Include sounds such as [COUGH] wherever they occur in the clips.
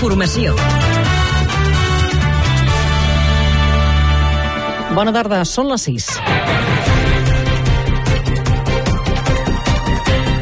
informació. Bona tarda, són les 6.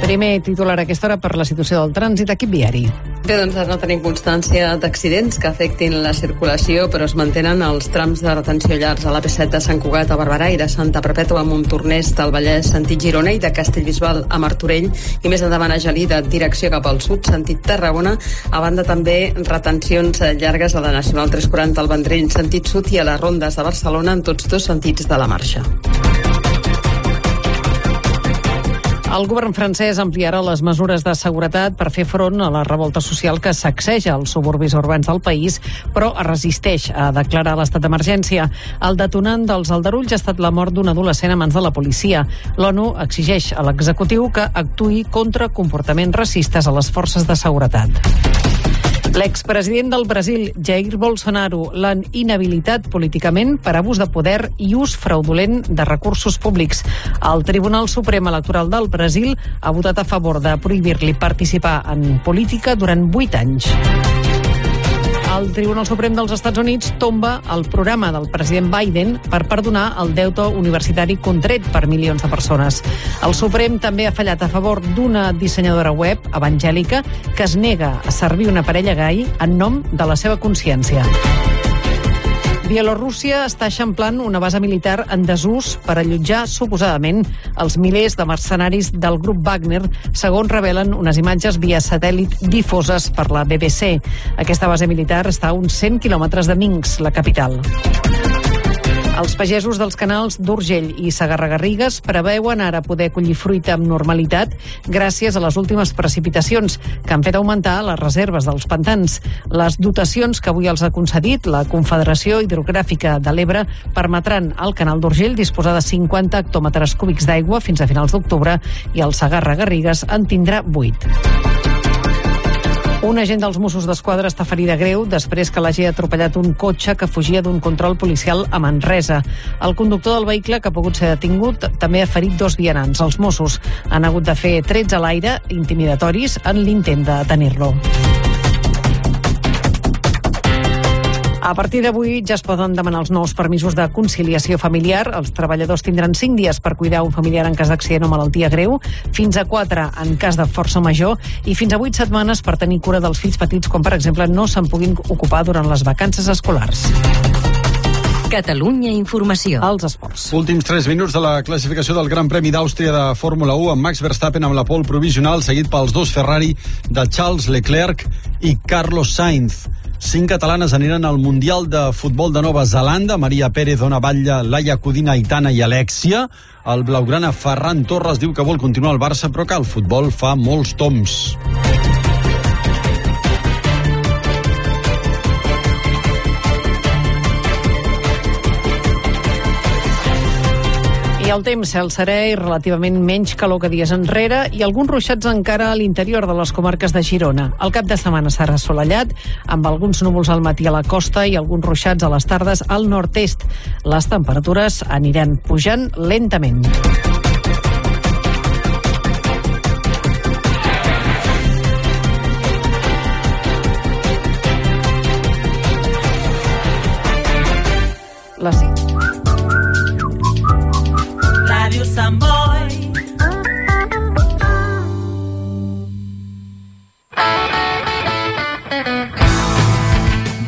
Primer titular a aquesta hora per la situació del trànsit equip viari. Bé, doncs no tenim constància d'accidents que afectin la circulació, però es mantenen els trams de retenció llargs a l'AP7 de Sant Cugat a Barberà i de Santa Perpètua a Montornès del Vallès sentit Girona i de Castellbisbal a Martorell i més endavant a Gelida, direcció cap al sud, sentit Tarragona, a banda també retencions llargues a la Nacional 340 al Vendrell, sentit sud i a les rondes de Barcelona en tots dos sentits de la marxa. El govern francès ampliarà les mesures de seguretat per fer front a la revolta social que sacseja els suburbis urbans del país, però es resisteix a declarar l'estat d'emergència. El detonant dels aldarulls ha estat la mort d'un adolescent a mans de la policia. L'ONU exigeix a l'executiu que actui contra comportaments racistes a les forces de seguretat. L'expresident del Brasil, Jair Bolsonaro, l'han inhabilitat políticament per abús de poder i ús fraudulent de recursos públics. El Tribunal Suprem Electoral del Brasil ha votat a favor de prohibir-li participar en política durant vuit anys. El Tribunal Suprem dels Estats Units tomba el programa del president Biden per perdonar el deute universitari contret per milions de persones. El Suprem també ha fallat a favor d'una dissenyadora web evangèlica que es nega a servir una parella gai en nom de la seva consciència. Bielorússia està eixamplant una base militar en desús per allotjar suposadament els milers de mercenaris del grup Wagner, segons revelen unes imatges via satèl·lit difoses per la BBC. Aquesta base militar està a uns 100 quilòmetres de Minsk, la capital. Els pagesos dels canals d'Urgell i Sagarra-Garrigues preveuen ara poder collir fruita amb normalitat gràcies a les últimes precipitacions que han fet augmentar les reserves dels pantans. Les dotacions que avui els ha concedit la Confederació Hidrogràfica de l'Ebre permetran al canal d'Urgell disposar de 50 hectòmetres cúbics d'aigua fins a finals d'octubre i el Sagarra-Garrigues en tindrà 8. Un agent dels Mossos d'Esquadra està ferida greu després que l'hagi atropellat un cotxe que fugia d'un control policial a Manresa. El conductor del vehicle, que ha pogut ser detingut, també ha ferit dos vianants. Els Mossos han hagut de fer trets a l'aire intimidatoris en l'intent de detenir-lo. A partir d'avui ja es poden demanar els nous permisos de conciliació familiar. Els treballadors tindran 5 dies per cuidar un familiar en cas d'accident o malaltia greu, fins a 4 en cas de força major i fins a 8 setmanes per tenir cura dels fills petits, com per exemple no se'n puguin ocupar durant les vacances escolars. Catalunya Informació. Els esports. Últims 3 minuts de la classificació del Gran Premi d'Àustria de Fórmula 1 amb Max Verstappen amb la pole provisional seguit pels dos Ferrari de Charles Leclerc i Carlos Sainz. Cinc catalanes aniran al Mundial de Futbol de Nova Zelanda. Maria Pérez, Ona Batlle, Laia Codina, Aitana i Alexia. El blaugrana Ferran Torres diu que vol continuar al Barça, però que el futbol fa molts toms. El temps, cel serè i relativament menys calor que dies enrere i alguns ruixats encara a l'interior de les comarques de Girona. El cap de setmana serà assolellat, amb alguns núvols al matí a la costa i alguns ruixats a les tardes al nord-est. Les temperatures aniran pujant lentament.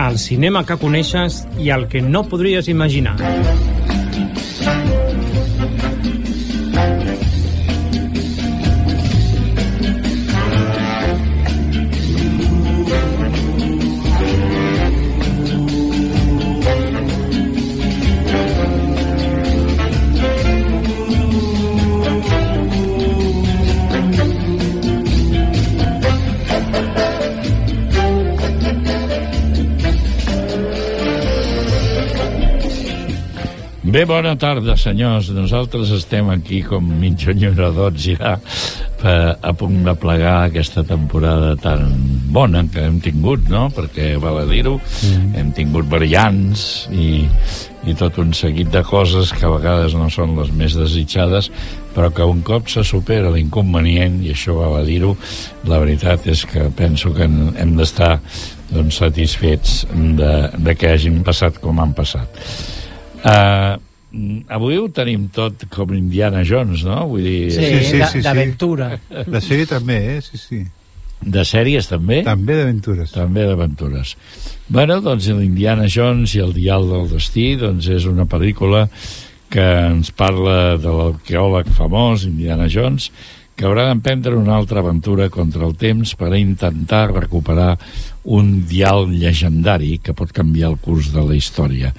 El cinema que coneixes i el que no podries imaginar. Bona tarda, senyors. Nosaltres estem aquí com mig enyoradors ja per, a punt de plegar aquesta temporada tan bona que hem tingut, no? Perquè, val a dir-ho, mm. hem tingut variants i, i tot un seguit de coses que a vegades no són les més desitjades, però que un cop se supera l'inconvenient, i això val a dir-ho, la veritat és que penso que hem, hem d'estar doncs, satisfets de, de que hagin passat com han passat. Uh, avui ho tenim tot com Indiana Jones, no? Vull dir... Sí, sí, sí, sí, d'aventura. Sí. La sèrie també, eh? Sí, sí. De sèries també? També d'aventures. També d'aventures. Bueno, doncs l'Indiana Jones i el Dial del Destí doncs és una pel·lícula que ens parla de l'arqueòleg famós, Indiana Jones, que haurà d'emprendre una altra aventura contra el temps per a intentar recuperar un dial llegendari que pot canviar el curs de la història.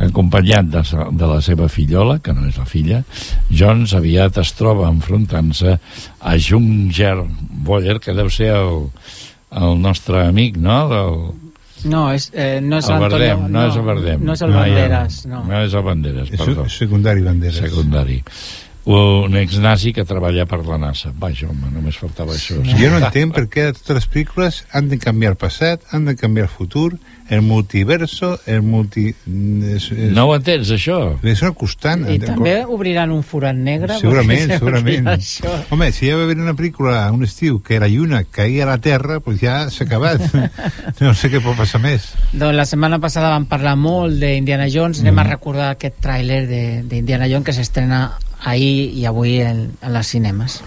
Acompanyat de, de la seva fillola, que no és la filla, Jones aviat es troba enfrontant-se a Junger Boyer, que deu ser el, el nostre amic, no?, del, no, és, eh, no és el Antonio, Bardem, no, no és el Bardem. No és el Banderas, no. No és el Banderas, perdó. És secundari Banderas. Secundari un ex-nazi que treballa per la NASA. Vaja, home, només faltava això. Jo no entenc per què totes les pel·lícules han de canviar el passat, han de canviar el futur, el multiverso, el multi... És, és... No ho entens, això? És una constant. I també obriran un forat negre? Segurament, segurament. Home, si ja va haver una pel·lícula un estiu que la lluna caia a la Terra, doncs ja s'ha acabat. [LAUGHS] no sé què pot passar més. Doncs la setmana passada vam parlar molt d'Indiana Jones, mm. anem a recordar aquest tràiler d'Indiana Jones que s'estrena ahir i avui en, en les cinemes.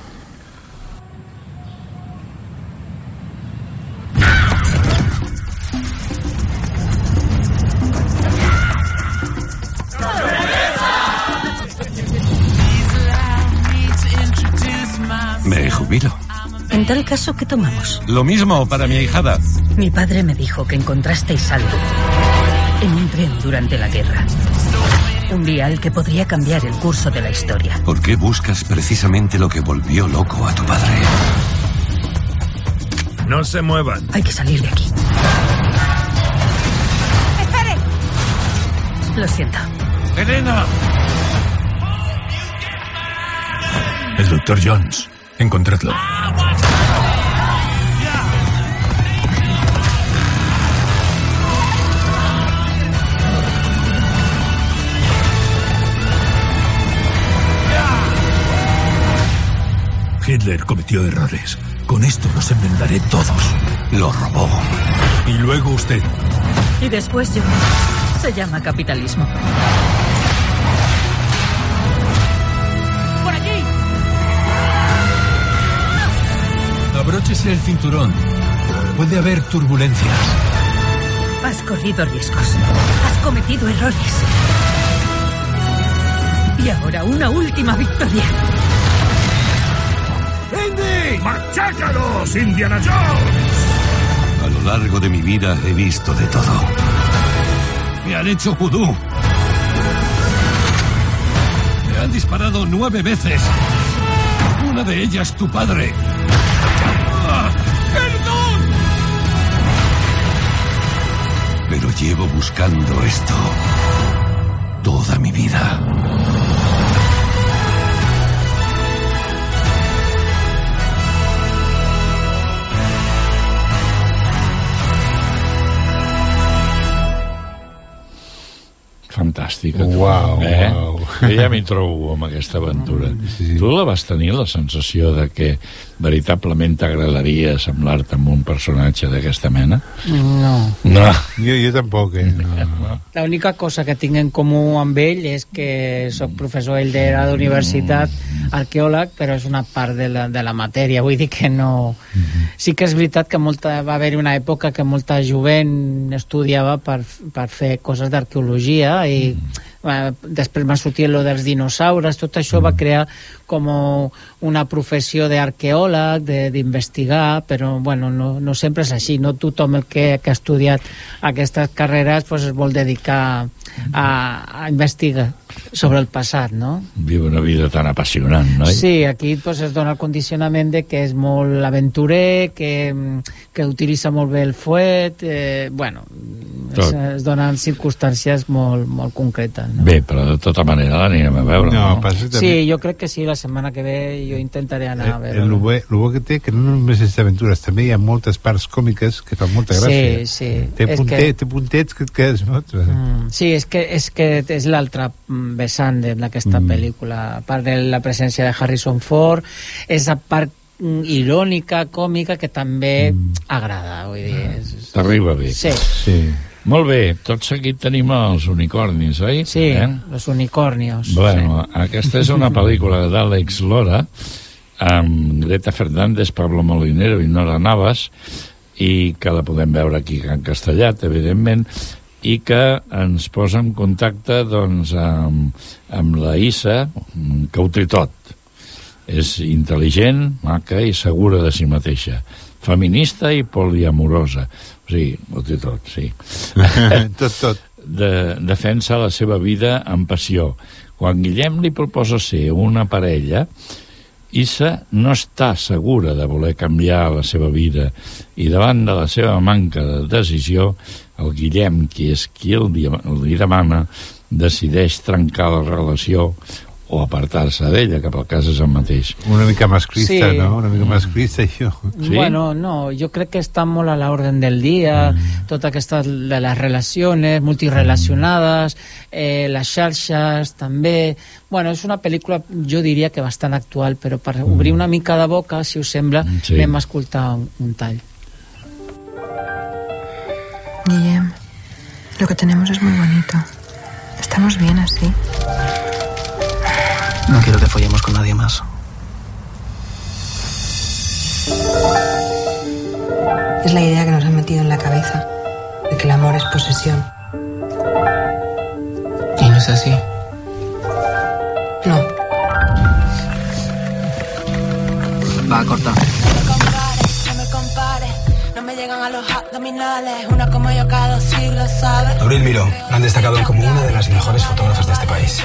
Me jubilo. En tal caso, ¿qué tomamos? Lo mismo para mi ahijada. Mi padre me dijo que encontrasteis saldo en un tren durante la guerra. Un dial que podría cambiar el curso de la historia. ¿Por qué buscas precisamente lo que volvió loco a tu padre? No se muevan. Hay que salir de aquí. ¡Espere! Lo siento. ¡Elena! El doctor Jones. Encontradlo. Hitler cometió errores. Con esto los enmendaré todos. Lo robó. Y luego usted. Y después yo. Se llama capitalismo. ¡Por allí! Abróchese el cinturón. Puede haber turbulencias. Has corrido riesgos. Has cometido errores. Y ahora una última victoria. ¡Indy! ¡Machácalos, Indiana Jones! A lo largo de mi vida he visto de todo. Me han hecho vudú. Me han disparado nueve veces. Una de ellas tu padre. ¡Ah! ¡Perdón! Pero llevo buscando esto toda mi vida. Fantàstica. Uau, eh? uau. Jo ja m'hi trobo amb aquesta aventura. Sí, sí. Tu la vas tenir, la sensació de que veritablement t'agradaria semblar-te amb un personatge d'aquesta mena? No. No. Jo, jo tampoc, eh? No. L'única cosa que tinc en comú amb ell és que sóc professor ell de d'universitat, arqueòleg, però és una part de la, de la matèria, vull dir que no... Sí que és veritat que molta, va haver una època que molta jovent estudiava per, per fer coses d'arqueologia i eh, després va sortir lo dels dinosaures, tot això va crear com una professió d'arqueòleg, de- d'investigar, però bueno, no, no sempre és així, no tothom el que, que ha estudiat aquestes carreres pues, es vol dedicar a, a investigar. sobre el passat, no? Viu una vida tan apassionant, no? Sí, aquí pues, es dona el condicionament de que és molt aventurer, que, que utilitza molt bé el fuet, eh, bueno, es, es donen circumstàncies molt, molt concretes. No? Bé, però de tota manera l'anirem a veure, no? No, passa que Sí, també... jo crec que sí, la setmana que ve jo intentaré anar a El, veure. el, bo, el bo que té que no només és d'aventures, també hi ha moltes parts còmiques que fan molta Sí, gràcia. sí. Té, És puntet, que- té puntets que et quedes... No? Mm, sí, és que és, que és l'altre mm, vessant d'aquesta Mm. pel·lícula. A part de la presència de Harrison Ford, és a part mm, irònica, còmica, que també mm. agrada. Vull dir, és... T'arriba bé. Sí. sí. Molt bé, tot seguit tenim els unicornis, oi? Sí, Eh? los unicornios. Bueno, aquesta és una pel·lícula d'Àlex Lora amb Greta Fernández, Pablo Molinero i Nora Navas i que la podem veure aquí en castellat, evidentment, i que ens posa en contacte doncs, amb, amb la Issa, que ho té tot. És intel·ligent, maca i segura de si mateixa. Feminista i poliamorosa. O sigui, ho té tot, sí. [LAUGHS] tot, tot. De, defensa la seva vida amb passió. Quan Guillem li proposa ser una parella, Issa no està segura de voler canviar la seva vida i davant de la seva manca de decisió, el Guillem, qui és qui el, li demana, decideix trencar la relació o apartar-se d'ella, que pel cas és el mateix. Una mica masclista, Sí. no? Una mica masclista, això. Sí? Bueno, no, jo crec que està molt a l'ordre del dia, mm. tota aquesta de les relacions multirelacionades, eh, les xarxes també... Bueno, és una pel·lícula, jo diria que bastant actual, però per mm. obrir una mica de boca, si us sembla, Sí. sí. anem a escoltar un, un tall. Guillem, lo que tenemos es muy bonito. Estamos bien así. No quiero que follemos con nadie más. Es la idea que nos han metido en la cabeza, de que el amor es posesión. Y no es así. No, Va, corta. No me compare, no me llegan a los abdominales. Una como yo cada dos siglos, ¿sabes? Abril Miró la han destacado como una de las mejores fotógrafas de este país.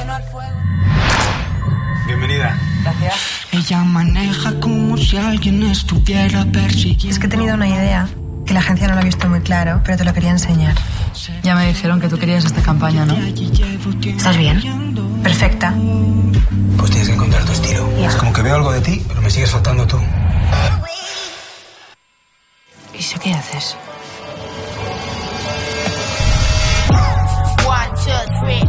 Bienvenida. Ella maneja como si alguien estuviera persiguiendo. es que he tenido una idea que la agencia no lo ha visto muy claro, pero te lo quería enseñar. Ya me dijeron que tú querías esta campaña, ¿no? ¿Estás bien? Perfecta. Pues tienes que encontrar tu estilo. Es como que veo algo de ti, pero me sigues faltando tú. ¿Y eso qué haces? One, two, three,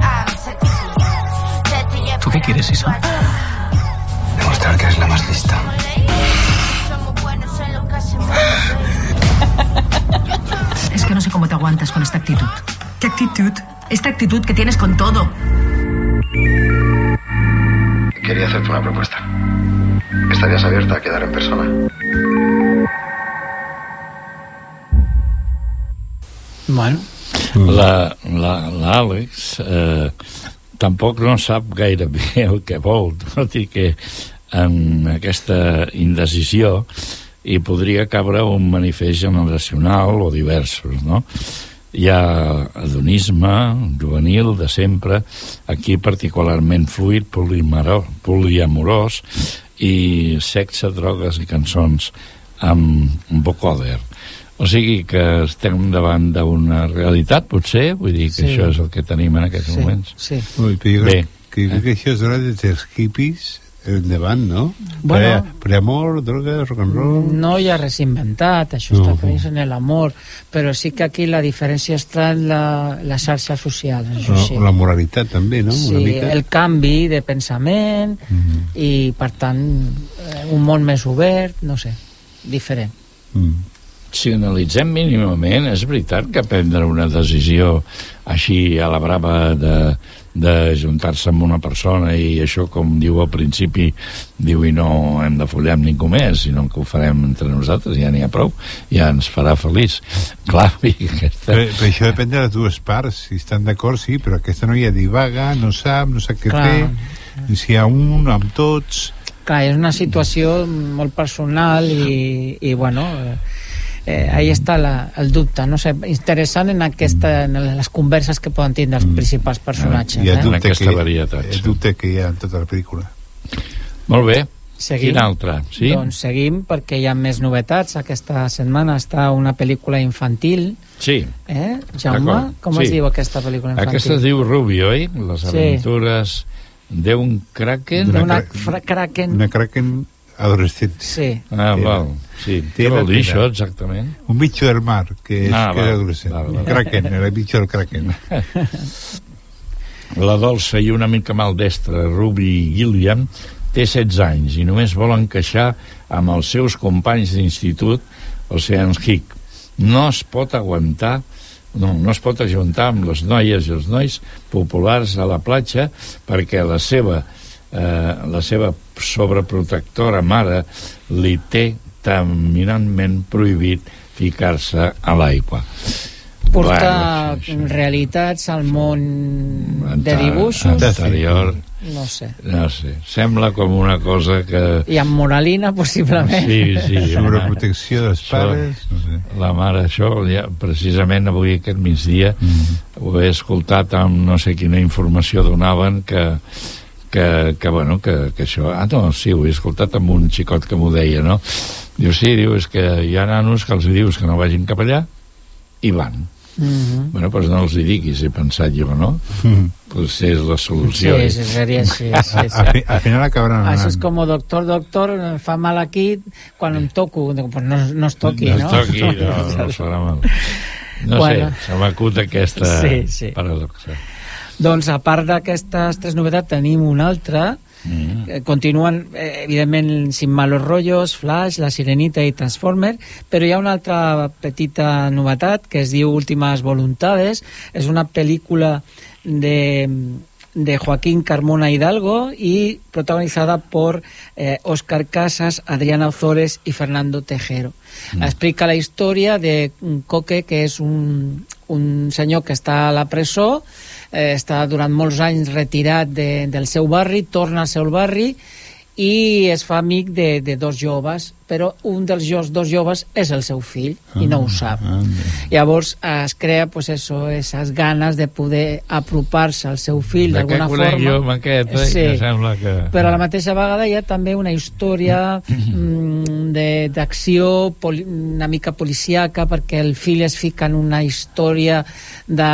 ¿Tú qué quieres, Isa? Demostrar que eres la más lista. Es que no sé cómo te aguantas con esta actitud. ¿Qué actitud? Esta actitud que tienes con todo. Quería hacerte una propuesta. ¿Estarías abierta a quedar en persona? Bueno. La- la- L'Àlex eh, tampoc no sap gaire bé [LAUGHS] el que vol, tot i que en aquesta indecisió hi podria cabre un manifest generacional o diversos, no? Hi ha adonisme juvenil de sempre, aquí particularment fluid, poliamorós, i sexe, drogues i cançons amb vocoder. O sigui que estem davant d'una realitat, potser? Vull dir que Sí. això és el que tenim en aquests Sí, moments. sí. Ui, però jo Bé. que, jo crec que això és hora de dels hippies endavant, no? Bueno. Pre- Preamor, droga, rock and roll... No hi ha res inventat, això No. està previst en l'amor, però sí que aquí la diferència està en la, les xarxes socials, això La, sí. la moralitat també, no? Sí, Una mica. el canvi de pensament Mhm. i, per tant, eh, un món més obert, no sé, diferent. Si analitzem mínimament, és veritat que prendre una decisió així a la brava de, de juntar-se amb una persona i això, com diu al principi, diu i no hem de follar amb ningú més, sinó que ho farem entre nosaltres, ja n'hi ha prou, ja ens farà feliç. [LAUGHS] Clar, i aquesta... Però, però això depèn de les dues parts. Si estan d'acord, sí, però aquesta noia divaga, no sap, no sap què Clar. fer. Si hi ha un amb tots... Clar, és una situació molt personal i, i bueno, eh, eh, ahí està la, el dubte no sé, interessant en, aquesta, en les converses que poden tindre els principals personatges I el eh? dubte, aquesta que, varietat, el dubte que hi ha en tota la pel·lícula. Molt bé. Seguim? Quin altre? Sí? Doncs seguim perquè hi ha més novetats. Aquesta setmana està una pel·lícula infantil. Sí. Eh? Jaume, com Sí. es diu aquesta pel·lícula infantil? Aquesta es diu Ruby, oi? Les Sí. aventures d'un kraken. D'una kraken. Una kraken adolescent. Sí. Ah, Té- val. Sí. Què vol dir això, exactament? Un bicho del mar, que és, Ah, que és adolescent. val, val. Kraken, el bicho del kraken. [LAUGHS] La dolça i una mica maldestra Ruby Gilliam té 16 anys i només vol encaixar amb els seus companys d'institut, Oceans Hick. No es pot aguantar no, no es pot ajuntar amb les noies i els nois populars a la platja perquè la seva eh, la seva sobreprotectora mare li té terminantment prohibit ficar-se a l'aigua. Portar Bueno, sí, sí. realitats al món de dibuixos Anterior, no sé no sé, sembla com una cosa que... i amb moralina possiblement Sí, sí. [LAUGHS] Sobreprotecció dels Això- pares, no sé. La mare, això, ja, precisament avui aquest migdia Mm-hmm. ho he escoltat amb no sé quina informació donaven que, que, que bueno, que, que això... Ah, no, sí, ho he escoltat amb un xicot que m'ho deia, no? Diu, sí, diu, és que hi ha nanos que els dius que no vagin cap allà i van. Mhm. Bueno, doncs no els hi diguis, he pensat jo, no? Potser és la Sí, solució. sí, seria així. [LAUGHS] Sí, Al, sí. fi- al final acabaran Això és anant. com doctor, doctor, em fa mal aquí quan em toco. Dic, Pues no, no es toqui, no no? es toqui, no, [LAUGHS] no es farà mal. No Bueno. sé, se m'acut aquesta Sí, sí. paradoxa. Doncs a part d'aquestes tres novetats tenim una altra Mm. Eh, continuen, eh, evidentment, Sin malos rollos, Flash, La Sirenita i Transformer, però hi ha una altra petita novetat que es diu Últimas Voluntades. És una pel·lícula de, de Joaquín Carmona Hidalgo y protagonizada por eh, Oscar Casas, Adriana Ozores y Fernando Tejero. Mm. Explica la història de un Coque, que és un, un senyor que està a la presó, eh, està durant molts anys retirat de, del seu barri, torna al seu barri i es fa amic de, de dos joves, però un dels jo- dos joves és el seu fill i no ho sap. Llavors eh, es crea pues eso, esas ganes de poder apropar-se al seu fill De d'alguna forma. jo aquest, eh? Sí. Que sembla que... Però a la mateixa vegada hi ha també una història mm, de- d'acció una mica policíaca perquè el fill es fica en una història de,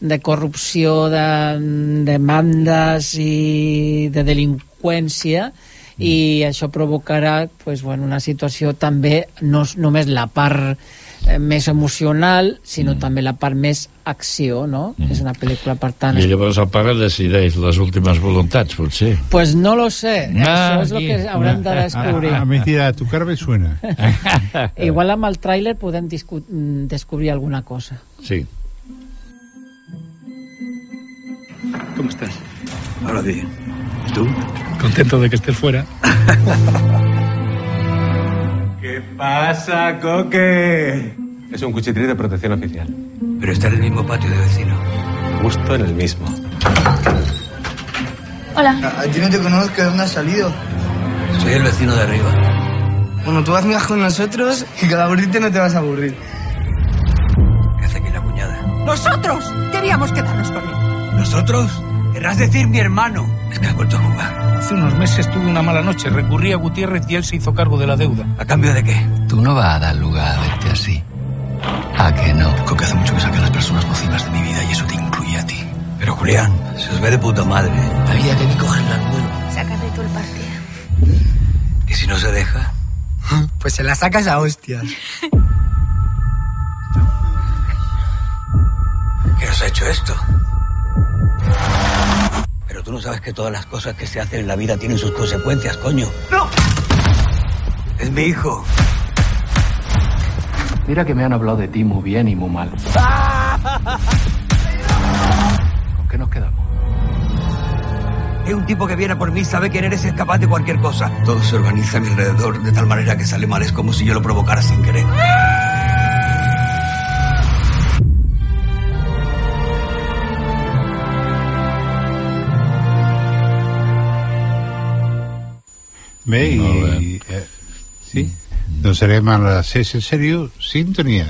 de corrupció, de mm, demandes i de delinqüència i això provocarà pues, bueno, una situació també no és només la part eh, més emocional, sinó també la part més acció, no? És una pel·lícula, per tant... I llavors el pare decideix les últimes voluntats, potser. Pues no lo sé, Ah, això és el que haurem de descobrir. A, a mi tira, tu cara me suena. [LAUGHS] Igual amb el tràiler podem mm, descobrir alguna cosa. Sí. ¿Cómo estás? Ahora bien. ¿Y tú? Contento de que estés fuera. [LAUGHS] ¿Qué pasa, Coque? Es un cuchitril de protección oficial. Pero está en el mismo patio de vecino. Justo en el mismo. Hola. A, ti no te conozco, ¿de dónde has salido? Soy el vecino de arriba. Bueno, tú vas con nosotros y cada aburrirte no te vas a aburrir. ¿Qué hace aquí la cuñada? Nosotros debíamos quedarnos con él. ¿Nosotros? Querrás decir mi hermano. Es que ha vuelto a jugar. Hace unos meses tuve una mala noche. Recurrí a Gutiérrez y él se hizo cargo de la deuda. ¿A cambio de qué? Tú no vas a dar lugar a verte así. ¿A que no? Coque hace mucho que saqué a las personas nocivas de mi vida y eso te incluye a ti. Pero Julián, se os ve de puta madre. Había que ni cogerla al vuelo. Sácate tú el partido. ¿Y si no se deja? Pues se la sacas a hostias. [LAUGHS] ¿Qué nos ha hecho esto? Tú no sabes que todas las cosas que se hacen en la vida tienen sus consecuencias, coño. ¡No! Es mi hijo. Mira que me han hablado de ti muy bien y muy mal. ¿Con qué nos quedamos? Es un tipo que viene por mí, sabe quién eres y es capaz de cualquier cosa. Todo se organiza a mi alrededor de tal manera que sale mal. Es como si yo lo provocara sin querer. Bé, i... Eh, sí? Doncs serem a la sessió sèrio Sintonia.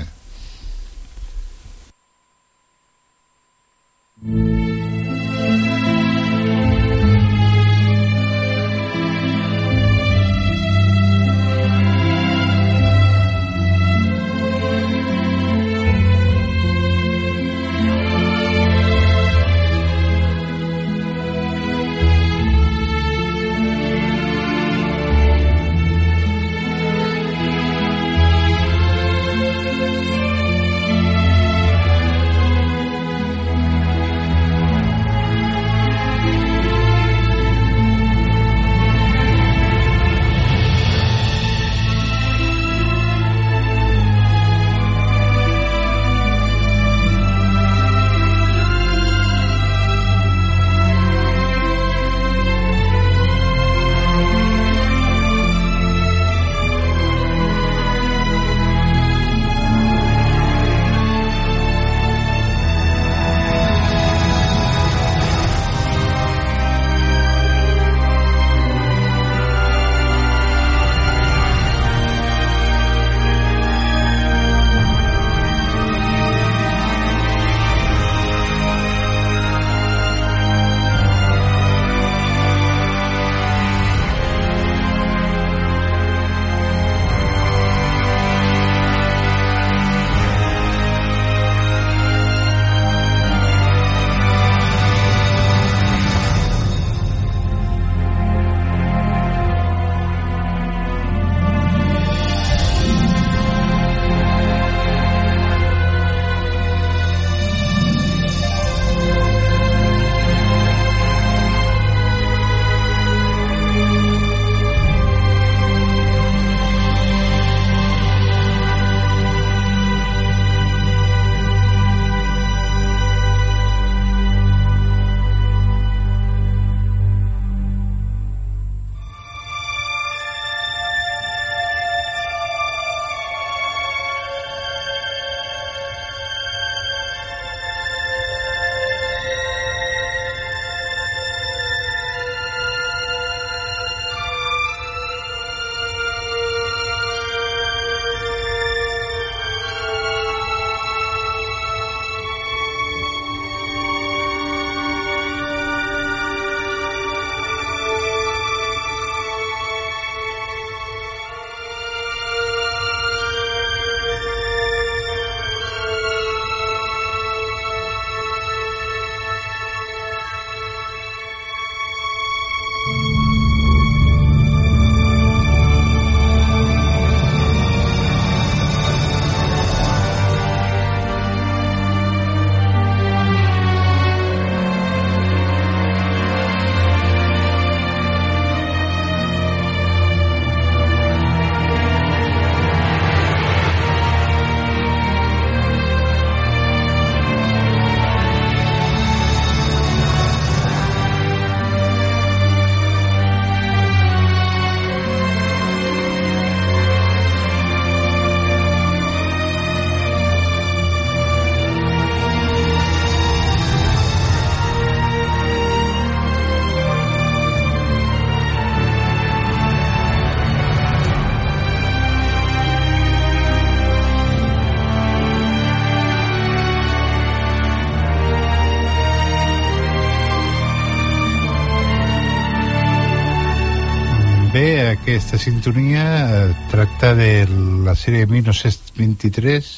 Aquesta sintonia eh, tracta de la sèrie 1923,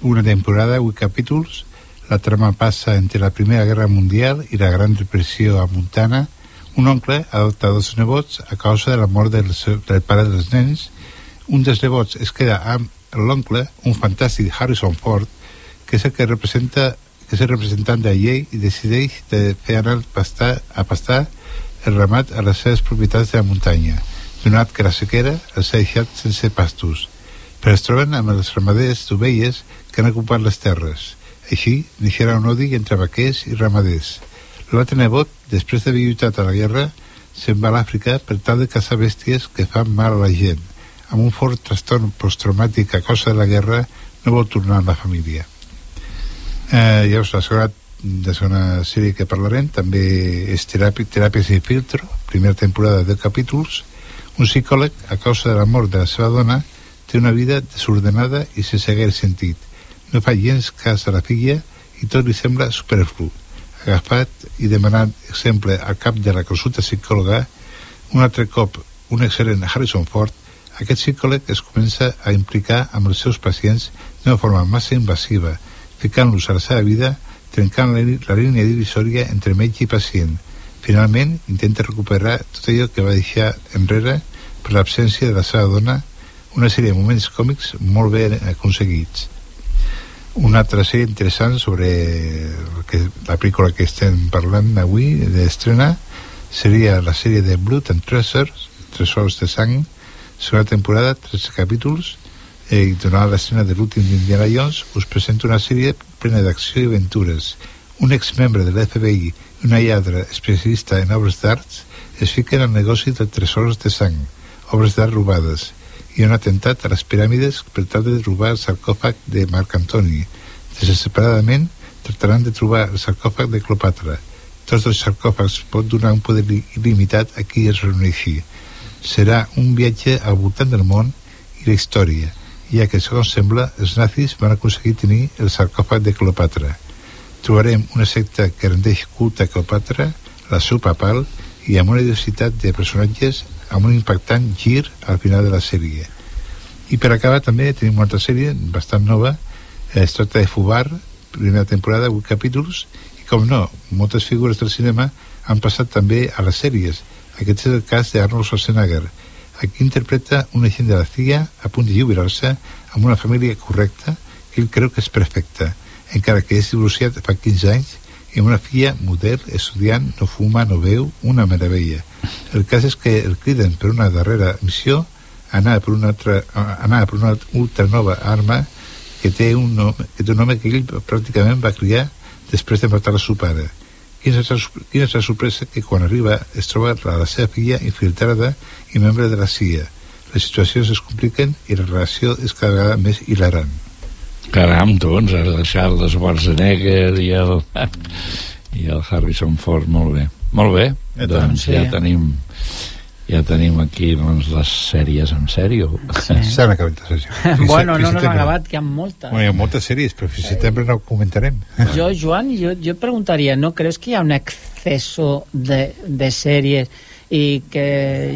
una temporada, 8 capítols. La trama passa entre la Primera Guerra Mundial i la Gran Depressió a Montana. Un oncle adopta dos nebots a causa de la mort del, seu, del pare dels nens. Un dels nebots es queda amb l'oncle, un fantàstic Harrison Ford, que és el que representa que és el representant de llei i decideix de fer anar pastar, a pastar el ramat a les seves propietats de la muntanya, donat que la sequera els ha deixat sense pastos. Però es troben amb els ramaders d'ovelles que han ocupat les terres. Així neixerà un odi entre vaquers i ramaders. L'altre nebot, després d'haver lluitat a la guerra, se'n va a l'Àfrica per tal de caçar bèsties que fan mal a la gent. Amb un fort trastorn posttraumàtic a causa de la guerra, no vol tornar a la família. Eh, llavors, la segona de segona sèrie que parlarem també és teràpia, Teràpies i filtro primera temporada de capítols un psicòleg a causa de la mort de la seva dona té una vida desordenada i sense gaire sentit. No fa gens cas a la filla i tot li sembla superflu. Agafat i demanant exemple al cap de la consulta psicòloga, un altre cop un excel·lent Harrison Ford, aquest psicòleg es comença a implicar amb els seus pacients d'una forma massa invasiva, ficant-los a la seva vida, trencant la, línia divisòria entre metge i pacient. Finalment, intenta recuperar tot allò que va deixar enrere per l'absència de la seva dona, una sèrie de moments còmics molt ben aconseguits. Una altra sèrie interessant sobre que, la pel·lícula que estem parlant avui d'estrena seria la sèrie de Blood and Treasures, Tresors de Sang, segona temporada, 13 capítols, eh, i donant l'escena de l'últim d'Indiana Jones, us presento una sèrie plena d'acció i aventures. Un exmembre de l'FBI i una lladra especialista en obres d'arts es fiquen al negoci de tresors de sang, obres d'art robades, i un atemptat a les piràmides per tal de robar el sarcòfag de Marc Antoni. Desesperadament tractaran de trobar el sarcòfag de Cleopatra. Tots els sarcòfags pot donar un poder il·limitat a qui es reuneixi. Serà un viatge al voltant del món i la història, ja que, segons sembla, els nazis van aconseguir tenir el sarcòfag de Cleopatra. Trobarem una secta que rendeix culte a Cleopatra, la seu papal i amb una diversitat de personatges amb un impactant gir al final de la sèrie. I per acabar també tenim una altra sèrie bastant nova, es tracta de Fubar, primera temporada, 8 capítols, i com no, moltes figures del cinema han passat també a les sèries. Aquest és el cas d'Arnold Schwarzenegger. Aquí interpreta un agent de la CIA a punt de jubilar-se amb una família correcta que ell creu que és perfecta, encara que és divorciat fa 15 anys i una filla model, estudiant, no fuma, no veu, una meravella. El cas és que el criden per una darrera missió, anar per una, altra, anar per una ultra nova arma que té un nom, que té un home que ell pràcticament va criar després de matar el seu pare. Quina és, la, quina és la sorpresa que quan arriba es troba la, la seva filla infiltrada i membre de la CIA. Les situacions es compliquen i la relació és cada vegada més hilarant. Caram, doncs, has deixat el Schwarzenegger i el, [LAUGHS] i el Harrison Ford, molt bé. Molt bé, Ja doncs sí. ja tenim ja tenim aquí doncs, les sèries en sèrio. Sí. S'han acabat. Fins- [LAUGHS] Bueno, no fins nos setembre. han acabat, que hi ha moltes. Bueno, hi ha moltes sèries, però fins setembre no ho comentarem. [LAUGHS] Yo, Joan, yo, yo preguntaría, ¿no crees que hay un exceso de, de series i que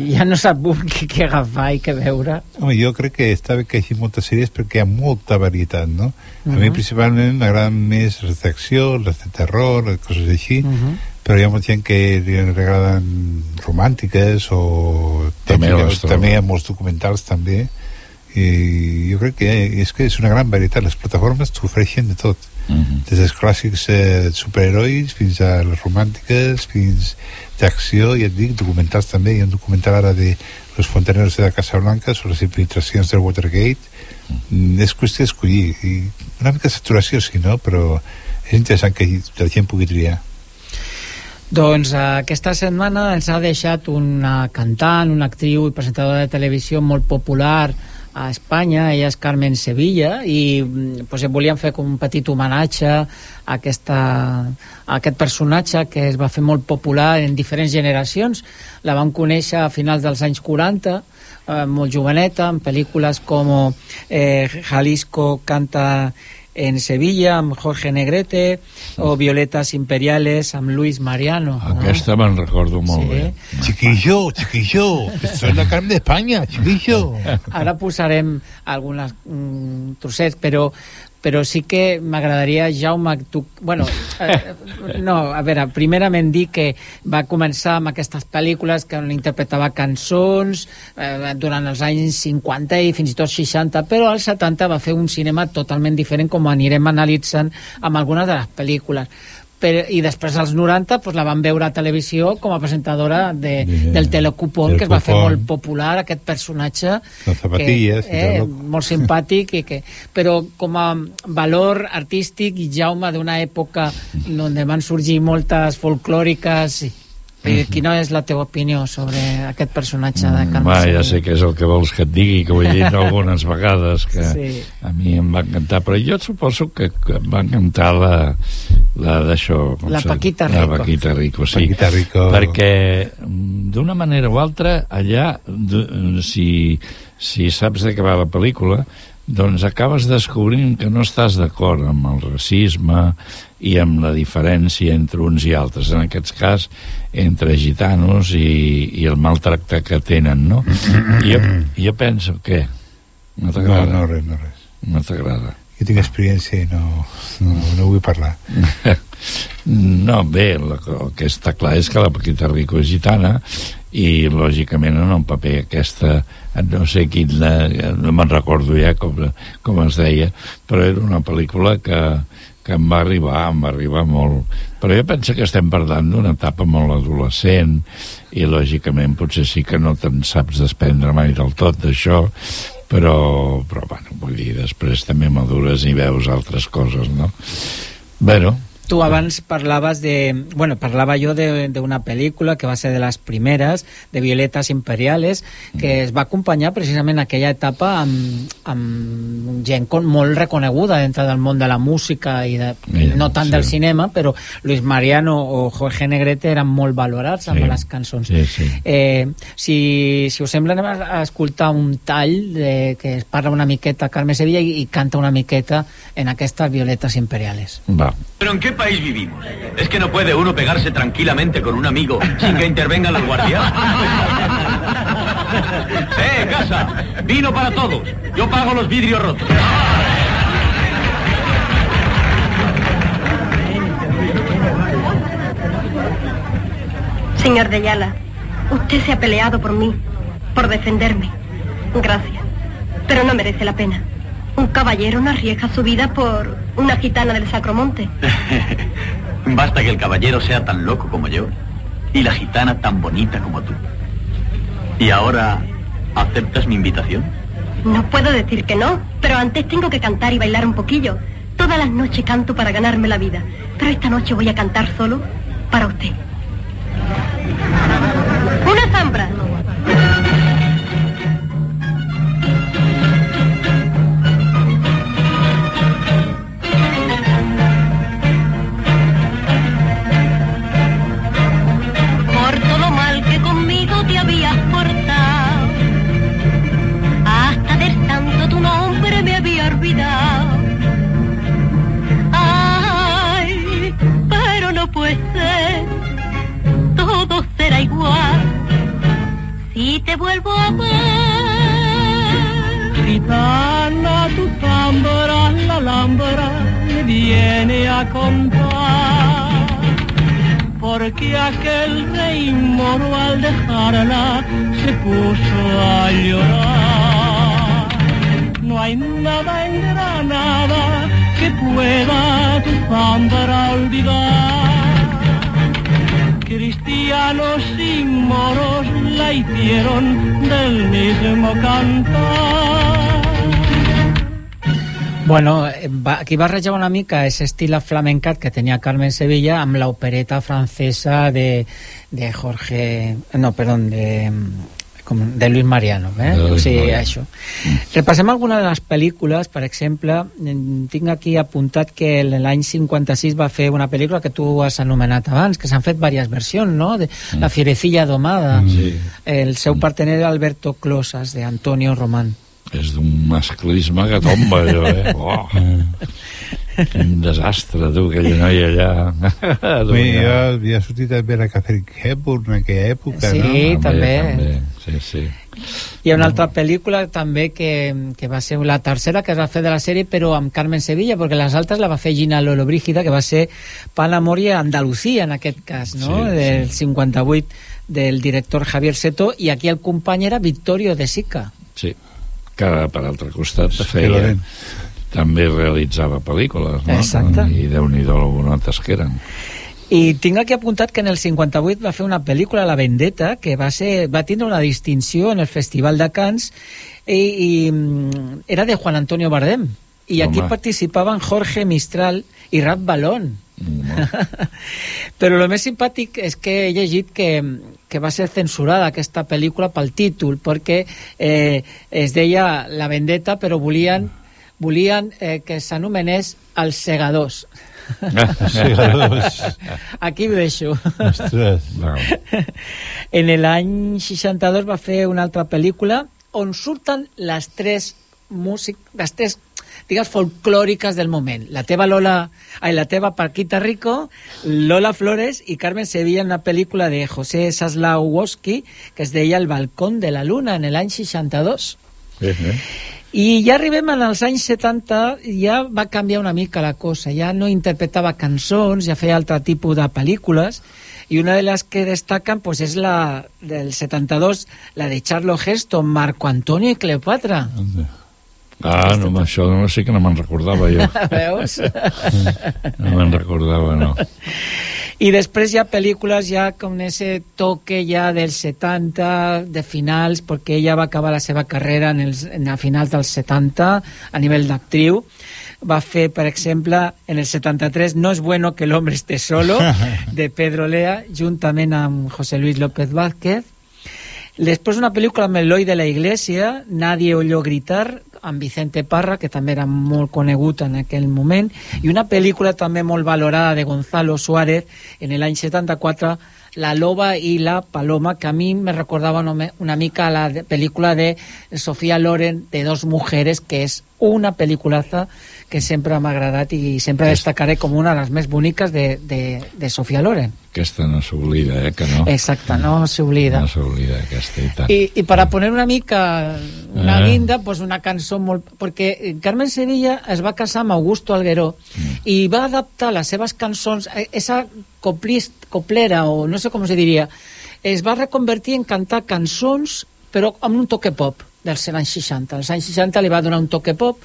ja no sap un què, què agafar i què veure? Home, jo crec que està bé que hi hagi moltes sèries perquè hi ha molta varietat, no? A mi Mhm. principalment m'agraden més les d'acció, les de terror, les coses així, Mhm. però hi ha molta gent que li agraden romàntiques o També trobo. també hi ha molts documentals també i jo crec que és que és una gran varietat les plataformes t'ofereixen de tot Mhm. des dels clàssics eh, superherois fins a les romàntiques fins d'acció, ja et dic, documentals també hi ha un documental ara de los fontaneros de la Casa Blanca sobre les infiltracions del Watergate mm. és qüestió d'escollir i una mica de saturació sí, no? però és interessant que la gent pugui triar Doncs eh, aquesta setmana ens ha deixat una cantant, una actriu i presentadora de televisió molt popular a Espanya, ella és Carmen Sevilla i mm, pues, volíem fer com un petit homenatge a, aquesta, a aquest personatge que es va fer molt popular en diferents generacions. La vam conèixer a finals dels anys 40 eh, molt joveneta, en pel·lícules com eh, Jalisco canta en Sevilla amb Jorge Negrete o Violetas Imperiales amb Luis Mariano no? Aquesta me'n recordo molt Sí. bé. Chiquillo, chiquillo, soy la Carmen de España, chiquillo. Ara posarem algunes mm, trossets, però però sí que m'agradaria, Jaume, tu... Bueno, eh, no, a veure, primerament dir que va començar amb aquestes pel·lícules que interpretava cançons eh, durant els anys 50 i fins i tot 60, però als 70 va fer un cinema totalment diferent, com anirem analitzant amb algunes de les pel·lícules. Però, i després als 90 pues, la van veure a televisió com a presentadora de, Yeah. del Telecupón, Del que es va fer molt popular aquest personatge Les zapatilles que, eh, molt simpàtic i que, però com a valor artístic i Jaume d'una època on van sorgir moltes folclòriques i, i quina és la teva opinió sobre aquest personatge de Carmen Va, ja sé que és el que vols que et digui, que ho he dit [LAUGHS] algunes vegades, que Sí. a mi em va encantar, però jo suposo que, em va encantar la, la d'això... La Paquita La Rico. Paquita Rico, sí. Paquita Rico. Perquè mm, d'una manera o altra, allà, si si saps de què va la pel·lícula, doncs acabes descobrint que no estàs d'acord amb el racisme i amb la diferència entre uns i altres, en aquest cas entre gitanos i, i el maltracte que tenen, no? I [COUGHS] jo, jo penso, què? No No, t'agrada? no, res, no, res. No t'agrada? Jo tinc experiència i no, no, no vull parlar. [LAUGHS] No, bé, el, el que està clar és que la Paquita Rico és gitana i, lògicament, en un paper aquesta, no sé quin, eh, no me'n recordo ja com, com es deia, però era una pel·lícula que, que em va arribar, em va arribar molt. Però jo penso que estem parlant d'una etapa molt adolescent i, lògicament, potser sí que no te'n saps desprendre mai del tot d'això, però, però, bueno, vull dir, després també madures i veus altres coses, no? Bueno, Tu abans parlaves de... Bueno, parlava jo d'una pel·lícula que va ser de les primeres, de Violetas Imperiales, que es va acompanyar precisament aquella etapa amb, amb gent con, molt reconeguda dintre del món de la música i de, Mira, no tant sí. del cinema, però Luis Mariano o Jorge Negrete eren molt valorats amb Sí. les cançons. Sí, sí. Eh, si, si us sembla anem a escoltar un tall de, que es parla una miqueta Carme Sevilla i, i canta una miqueta en aquestes Violetas Imperiales. va. ¿Pero en qué país vivimos? ¿Es que no puede uno pegarse tranquilamente con un amigo sin que intervengan los guardias? [LAUGHS] ¡Eh, casa! Vino para todos. Yo pago los vidrios rotos. Señor de Ayala, usted se ha peleado por mí, por defenderme. Gracias. Pero no merece la pena. Un caballero no arriesga su vida por una gitana del Sacromonte. [LAUGHS] Basta que el caballero sea tan loco como yo y la gitana tan bonita como tú. ¿Y ahora aceptas mi invitación? No puedo decir que no, pero antes tengo que cantar y bailar un poquillo. Todas las noches canto para ganarme la vida, pero esta noche voy a cantar solo para usted. Una zambra. Tu zámbara olvidar. Cristianos y moros la hicieron del mismo cantar. Bueno, eh, va, aquí barreja una mica ese estil flamencat que tenia Carmen Sevilla amb l'opereta francesa de, de Jorge... No, perdón, de, com, de Luis Mariano. Eh? De Luis sí, Mariano. això. Repassem alguna de les pel·lícules, per exemple, en- tinc aquí apuntat que l'any 56 va fer una pel·lícula que tu has anomenat abans, que s'han fet diverses versions, no? De La fierecilla domada. Sí. El seu partener era Alberto Closas, de Antonio Román. És d'un masclisme que tomba, allò, eh? [LAUGHS] Oh. Un desastre, tu, aquella noia allà. [LAUGHS] Bé, jo havia sortit també la Catherine Hepburn en aquella època, Sí, no? també. també. Sí, sí. Hi ha una altra pel·lícula també que, que va ser la tercera que es va fer de la sèrie però amb Carmen Sevilla perquè les altres la va fer Gina Lolo Brígida que va ser Pan, Amor i Andalucía en aquest cas, no? Sí, del 58 del director Javier Seto i aquí el company era Vittorio De Sica Sí, que per altre costat Sí, feia. També realitzava pel·lícules, no? Exacte. I déu-n'hi-do algunotes que eren. I tinc aquí apuntat que en el 58 va fer una pel·lícula, La Vendetta, que va, ser, va tindre una distinció en el Festival de Cannes i, i mm, era de Juan Antonio Bardem. I aquí Home. participaven Jorge Mistral i Rap Balón. [LAUGHS] Però el més simpàtic és que he llegit que, que va ser censurada aquesta pel·lícula pel títol, perquè eh, es deia La Vendetta, però volien, volien eh, que s'anomenés Els Segadors. Segadors. Aquí ho deixo. Ostres. No. [LAUGHS] En l'any 62 va fer una altra pel·lícula on surten les tres músic, les tres digues, folclòriques del moment. La teva Lola, ai, la teva Paquita Rico, Lola Flores i Carmen Sevilla en una pel·lícula de José Saslawowski que es deia El balcón de la luna en l'any 62. Eh, eh. I ja arribem als anys 70, ja va canviar una mica la cosa, ja no interpretava cançons, ja feia altre tipus de pel·lícules, i una de les que destaquen pues, és la del 72, la de Charlo Heston, Marco Antonio i Cleopatra. Ah, no, això no sé que no me'n recordava jo. [LAUGHS] Veus? [LAUGHS] No me'n recordava, no. I després hi ha pel·lícules ja com ese toque ja dels 70, de finals, perquè ella va acabar la seva carrera en, els, en a finals dels 70 a nivell d'actriu. Va fer, per exemple, en el 73 No es bueno que el hombre esté solo, [LAUGHS] de Pedro Lea, juntament amb José Luis López Vázquez. Després una pel·lícula amb Eloi de la Iglesia, Nadie oyó gritar, amb Vicente Parra, que també era molt conegut en aquell moment, i una pel·lícula també molt valorada de Gonzalo Suárez en l'any 74, La loba i la paloma, que a mi me recordava una, mica la de, pel·lícula de Sofía Loren, de dos mujeres, que és una pel·lículaza que sempre m'ha agradat i sempre destacaré com una de les més boniques de, de, de Sofía Loren. Aquesta no s'oblida, eh, que no? Exacte, no s'oblida. No s'oblida, aquesta i tant. I, I para poner una mica una Eh. guinda, pues una cançó molt... Perquè Carmen Sevilla es va casar amb Augusto Algueró Mm. i va adaptar les seves cançons, eh, esa coplist, coplera, o no sé com se diria, es va reconvertir en cantar cançons, però amb un toque pop dels anys 60. Als anys 60 li va donar un toque pop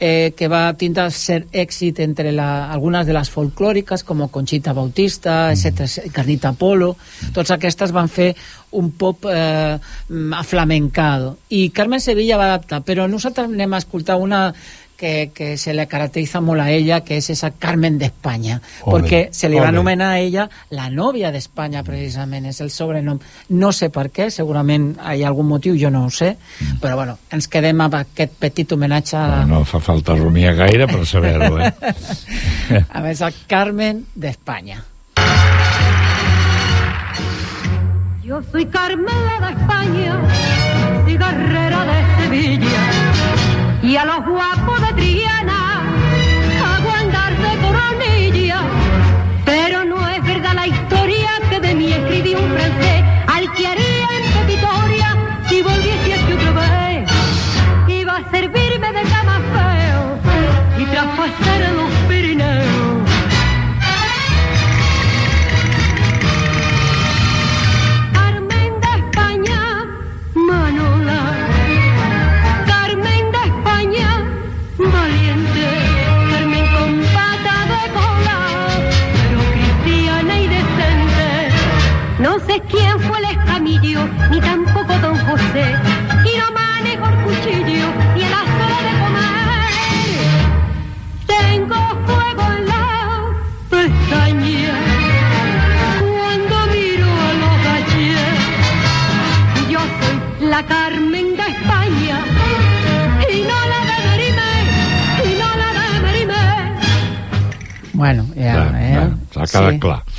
eh, que va tindre ser èxit entre la, algunes de les folclòriques com Conchita Bautista, etc, Carnita Polo, tots aquestes van fer un pop eh, mm, aflamencado i Carmen Sevilla va adaptar però nosaltres anem a escoltar una que, que se le caracteriza molt a ella, que és esa Carmen de España, Ole, perquè se li va ole. anomenar a ella la novia d'Espanya, precisament, és el sobrenom. No sé per què, segurament hi ha algun motiu, jo no ho sé, però bueno, ens quedem amb aquest petit homenatge a, No fa falta rumiar gaire per saber-ho, eh? [LAUGHS] a esa Carmen de España. Yo soy Carmela de España, cigarrera de Sevilla, y a los guapos de Triana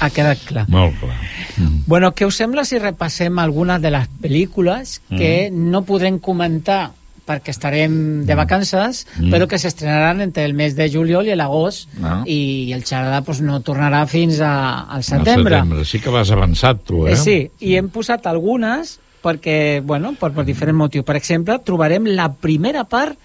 Ha quedat clar. Molt clar. Bueno, què us sembla si repassem algunes de les pel·lícules que no podrem comentar perquè estarem de vacances, Mm. però que s'estrenaran entre el mes de juliol i l'agost Ah. i el xerrada pues, no tornarà fins a, al Al setembre. setembre. Sí que vas avançat, tu, eh? Eh, sí, i hem posat algunes perquè, bueno, per, per diferents motius. Per exemple, trobarem la primera part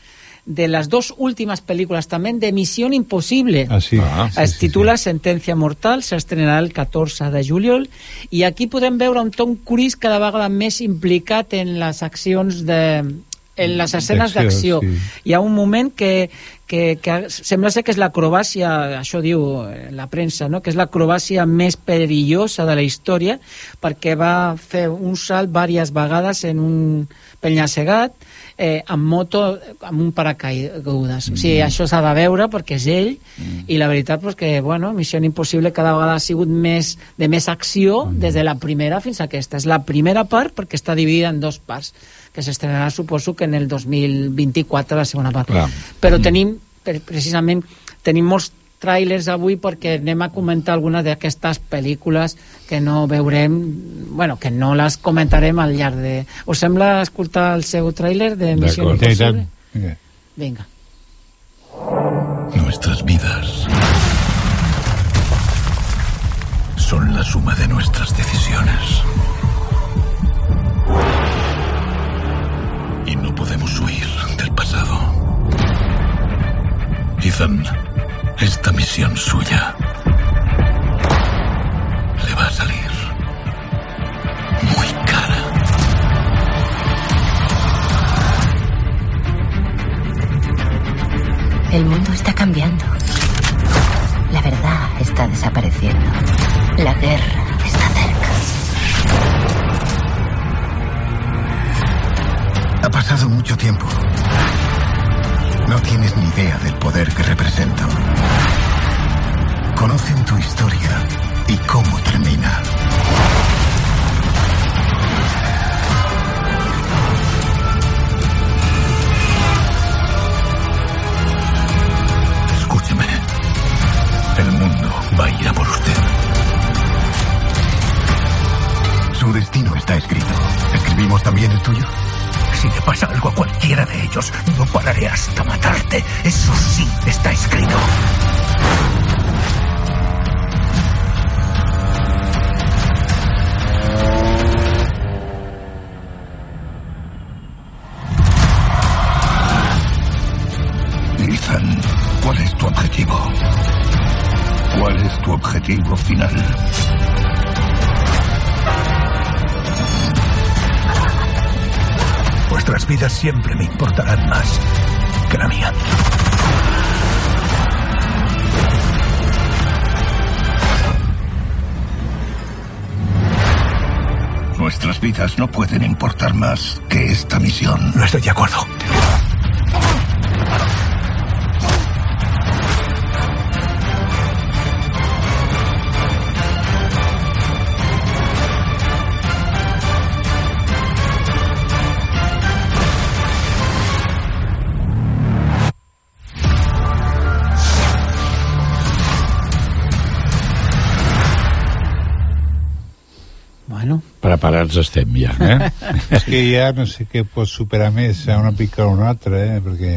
de les dues últimes pel·lícules també de Missió Impossible. Ah, sí. Ah, sí, es sí, titula Sentència Mortal, s'estrenarà el 14 de juliol, i aquí podem veure un Tom Cruise cada vegada més implicat en les accions de en les escenes D'acció, sí. Hi ha un moment que, que, que sembla ser que és l'acrobàcia, això diu eh, la premsa, no? que és l'acrobàcia més perillosa de la història, perquè va fer un salt diverses vegades en un penya-segat, eh, amb moto, amb un paracaigudes. O sigui, això s'ha de veure perquè és ell, i la veritat pues, que, bueno, Missió Impossible cada vegada ha sigut més de més acció des de la primera fins a aquesta. És la primera part perquè està dividida en dos parts, que s'estrenarà, suposo, que en el 2024 la segona part. Clar. Però tenim, per, precisament, tenim molts tràilers avui perquè anem a comentar algunes d'aquestes pel·lícules que no veurem, bueno, que no les comentarem al llarg de... Us sembla escoltar el seu tràiler de Missió. Impossible? Vinga. Vinga. Nuestras vidas son la suma de nuestras decisiones. Y no podemos huir del pasado. Ethan, esta misión suya le va a salir muy cara. El mundo está cambiando. La verdad está desapareciendo. La guerra está cerca. Ha pasado mucho tiempo. No tienes ni idea del poder que represento. Conocen tu historia y cómo termina. Escúcheme. El mundo va a ir a por usted. Su destino está escrito. ¿Escribimos también el tuyo? Si le pasa algo a cualquiera de ellos, no pararé hasta matarte. Eso sí está escrito. Ethan, ¿cuál es tu objetivo? ¿Cuál es tu objetivo final? Vuestras vidas siempre me importarán más que la mía. Nuestras vidas no pueden importar más que esta misión. No estoy de acuerdo. Preparats estem ja, eh? [LAUGHS] És que ja no sé què pot superar més a una pica o una altra, eh? Perquè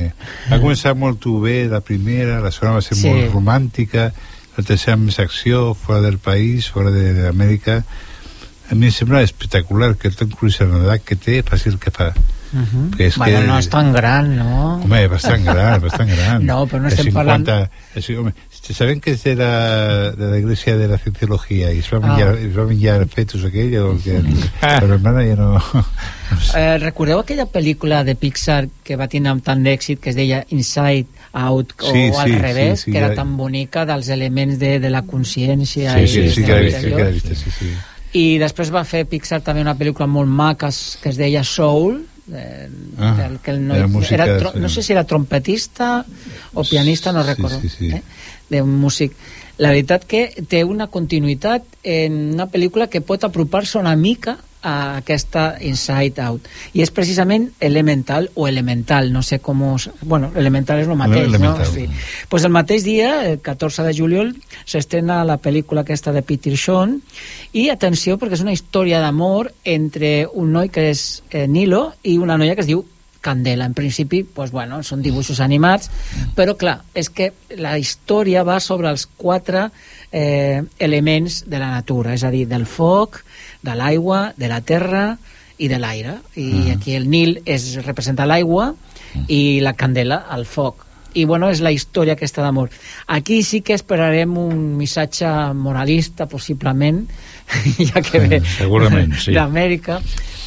va començar molt bé la primera, la segona va ser Sí. molt romàntica, la tercera més acció, fora del país, fora de- d'Amèrica. A mi em sembla espectacular que el Tom Cruise en l'edat que té faci el que fa. Uh -huh. Que és bueno, que- no és tan gran, no? Home, bastant gran, bastant gran. [LAUGHS] No, però no estem parlant- Sí, home, saben que és de la, de la Iglesia de la Cienciología y es va Ah. menjar, es va menjar fetus aquell, o que, però hermana ja no... [LAUGHS] Eh, recordeu aquella pel·lícula de Pixar que va amb tant d'èxit que es deia Inside Out o Sí, al sí, revés, sí, sí, que era ja- tan bonica dels elements de, de la consciència Sí, i sí, sí, que l'he vist, sí, que l'he vist, sí, sí. i després va fer Pixar també una pel·lícula molt maca que es deia Soul eh, Ah, que el noi, era música, era sí. no sé si era trompetista o pianista, no Sí, recordo sí, sí. Eh? d'un músic la veritat que té una continuïtat en una pel·lícula que pot apropar-se una mica a aquesta Inside Out i és precisament Elemental o Elemental, no sé com us... bueno, Elemental és el mateix, Elemental. no? Sí. Pues el mateix dia, el 14 de juliol s'estrena la pel·lícula aquesta de Peter Sean i atenció perquè és una història d'amor entre un noi que és eh, Nilo i una noia que es diu Candela. En principi, pues, bueno, són dibuixos animats, però clar, és que la història va sobre els quatre eh, elements de la natura, és a dir, del foc, de l'aigua, de la terra i de l'aire. I aquí el Nil és, representa l'aigua i la candela, el foc. I bueno, és la història aquesta d'amor. Aquí sí que esperarem un missatge moralista, possiblement, [LAUGHS] ja que ve segurament, sí. d'Amèrica,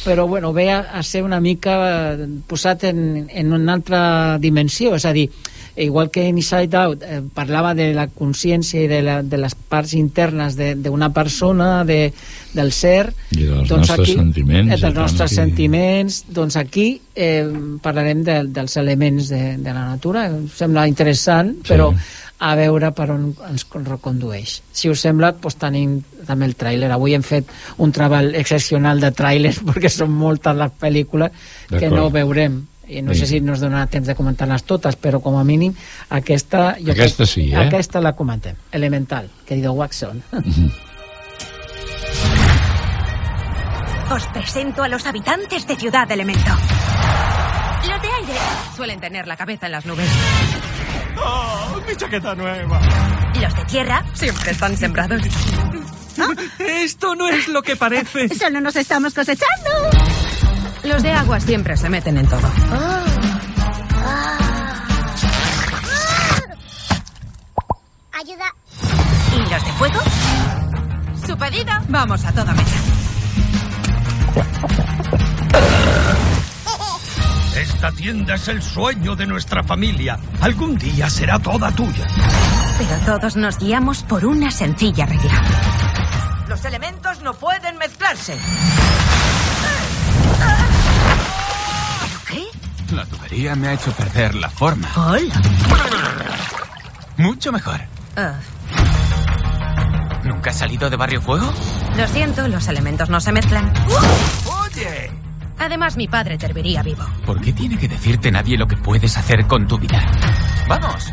però bueno, ve a, a ser una mica eh, posat en, en una altra dimensió, és a dir, igual que en Inside Out eh, parlava de la consciència i de, la, de les parts internes de- d'una persona, de, del ser I dels nostres sentiments, eh, dels nostres sí. sentiments doncs aquí eh, parlarem de, dels elements de, de la natura. Em sembla interessant però a veure per on ens recondueix. Si us sembla doncs tenim també el tràiler. Avui hem fet un treball excepcional de tràilers [LAUGHS] perquè són moltes les pel·lícules que no veurem i no Sí. sé si nos donarà temps de comentar-les totes, però com a mínim aquesta... Jo Aquesta sí, eh? Aquesta la comentem. Elemental, querido Watson. Os presento a los habitantes de Ciudad Elemento. Los de aire suelen tener la cabeza en las nubes. ¡Oh, mi chaqueta nueva! Los de tierra siempre están sembrados. Esto no es lo que parece. Solo nos estamos cosechando. Los de agua siempre se meten en todo. Ayuda. ¿Y los de fuego? Su pedido. Vamos a toda mecha. Esta tienda es el sueño de nuestra familia. Algún día será toda tuya. Pero todos nos guiamos por una sencilla regla. Los elementos no pueden mezclarse. La tubería me ha hecho perder la forma. Hola. Mucho mejor. Ah, ¿Nunca has salido de Barrio Fuego? lo siento, los elementos no se mezclan. Oye. Además, mi padre te herviría vivo. ¿Por qué tiene que decirte nadie lo que puedes hacer con tu vida? ¡Vamos!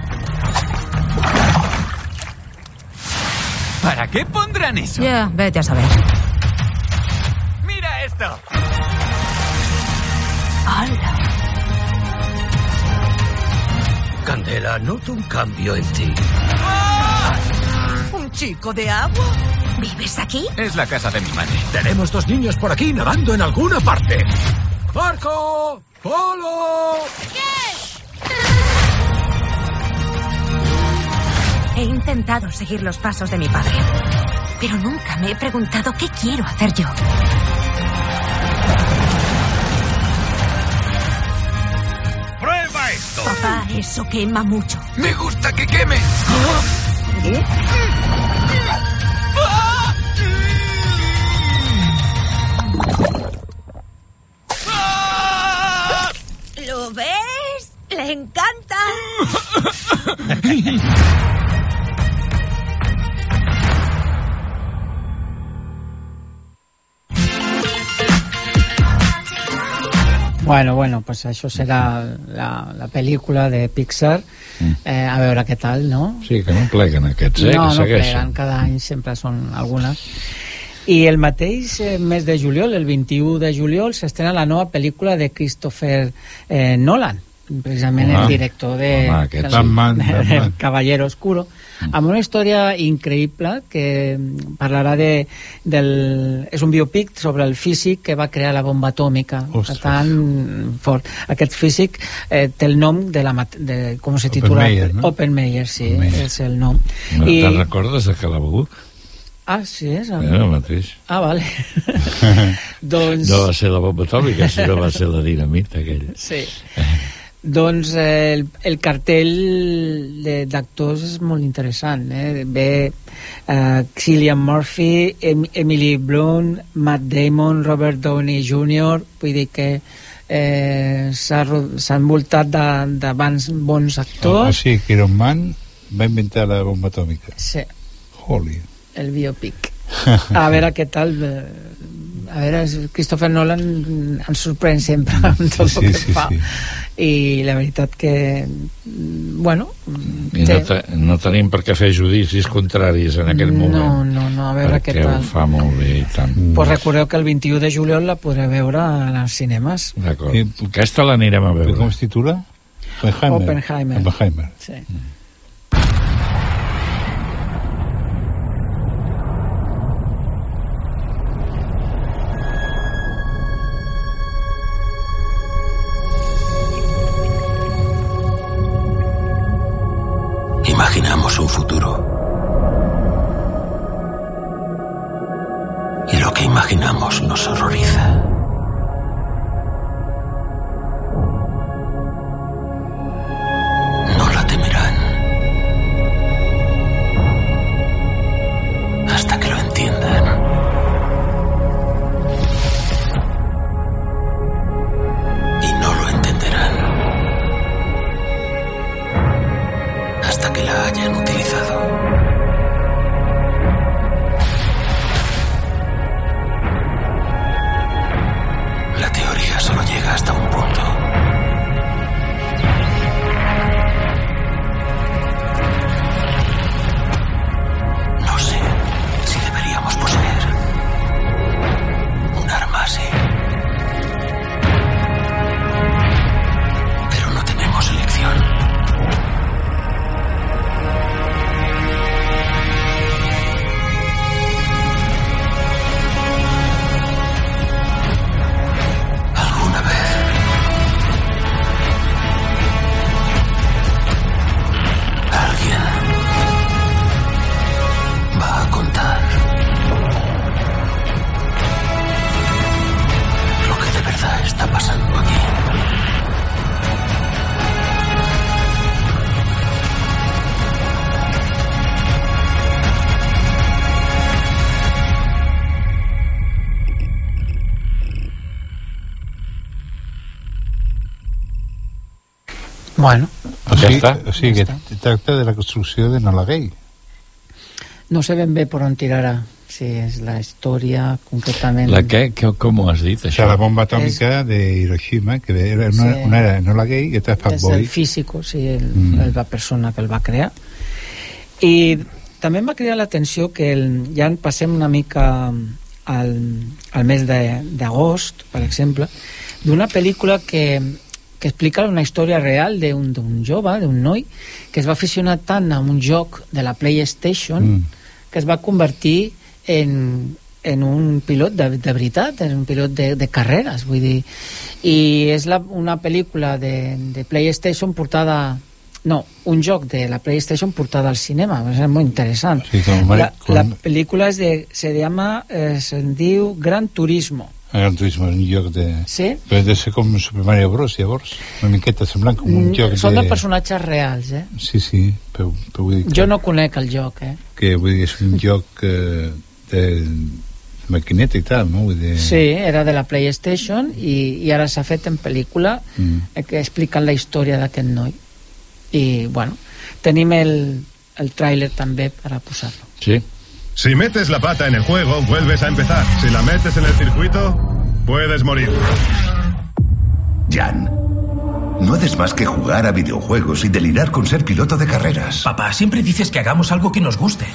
¿Para qué pondrán eso? Ya, vete a saber. ¡Mira esto! Candela, noto un cambio en ti. ¿Un chico de agua? ¿Vives aquí? Es la casa de mi madre. Tenemos dos niños por aquí nadando en alguna parte. ¡Marco! ¡Polo! He intentado seguir los pasos de mi padre, pero nunca me he preguntado qué quiero hacer yo. Papá, eso quema mucho. ¡Me gusta que queme! ¿Lo ves? Le encanta. [LAUGHS] Bueno, bueno, pues això serà la, la pel·lícula de Pixar. Eh, a veure què tal, no? Sí, que no pleguen aquests, eh? no, que no segueixen. pleguen, cada any sempre són algunes. I el mateix eh, mes de juliol, el 21 de juliol, s'estrena la nova pel·lícula de Christopher eh, Nolan, precisament Home, el director de, home, del, sí. Batman, [LAUGHS] del Batman. Caballero Oscuro, amb una història increïble que parlarà de, del... És un biopic sobre el físic que va crear la bomba atòmica. Per tant, fort. Aquest físic eh, té el nom de la... De, com se titula? Oppenheimer, no? Sí, Oppenheimer. és el nom. No, I... Te'n recordes de Calabú? Ah, sí, és... Eh, el mateix. Ah, vale. [LAUGHS] doncs... No va ser la bomba atòmica, sinó va ser la dinamita aquella. Sí. Doncs eh, el, el cartell de- d'actors és molt interessant. Eh? Ve eh, Cillian Murphy, em Emily Blunt, Matt Damon, Robert Downey Jr., vull dir que eh, s'ha envoltat de, de bons, bons Ah, actors. sí, que Iron Man va inventar la bomba atòmica. Sí, Holy. el biopic. [LAUGHS] A veure què tal... eh, A veure, Christopher Nolan ens sorprèn sempre amb tot Sí, el que sí, fa. sí. I la veritat que, mm, bueno... I té- no, te, no tenim per què fer judicis contraris en aquell moment. No, no, no, a veure què perquè tal. ho fa molt bé i tant. Pues recordeu que el 21 de juliol la podreu veure als cinemes. D'acord. Aquesta l'anirem a veure. Com es titula? Oppenheimer. Oppenheimer. Oppenheimer. Sí. Imaginamos O sigui, està. o sigui que tracta de la construcció de Nola Gay. no sé ben bé per on tirarà, si és la història concretament... La què? Que, com ho has dit, O això? sea, la bomba atòmica de Hiroshima, que era una, Sí. una era Nola Gay i altra és el Fatboy. físico, sí, el, Mm. mm. la persona que el va crear. I també em va cridar l'atenció que el, ja en passem una mica al, al mes de- d'agost, per exemple, d'una pel·lícula que, que explica una història real d'un jove, d'un noi, que es va aficionar tant a un joc de la PlayStation Mm. que es va convertir en, en un pilot de, de veritat, en un pilot de, de carreres, vull dir. I és la, una pel·lícula de, de PlayStation portada... No, un joc de la PlayStation portada al cinema, és molt interessant. Sí, la, la pel·lícula es de, se llama, eh, se diu Gran Turismo. Gran Turismo, un joc de... Sí? Però de ser com Super Mario Bros, llavors. Una miqueta semblant com un Mm, joc Són de... de personatges reals, eh? Sí, sí, però, però vull dir que, Jo no conec el joc, eh? que vull dir, és un joc eh, de, maquineta i tal, no? Vull dir... Sí, era de la PlayStation i, i ara s'ha fet en pel·lícula Mm. eh, que expliquen la història d'aquest noi. I, bueno, tenim el, el tràiler també per a posar-lo. Sí. Si metes la pata en el juego, vuelves a empezar. Si la metes en el circuito, puedes morir. Jan, no haces más que jugar a videojuegos y delirar con ser piloto de carreras. Papá, siempre dices que hagamos algo que nos guste.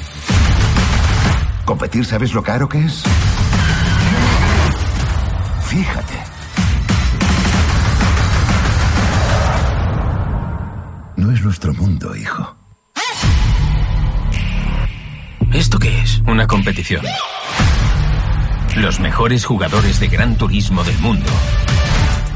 ¿Competir sabes lo caro que es? Fíjate. No es nuestro mundo, hijo. ¿Esto qué es? Una competición. Los mejores jugadores de Gran Turismo del mundo.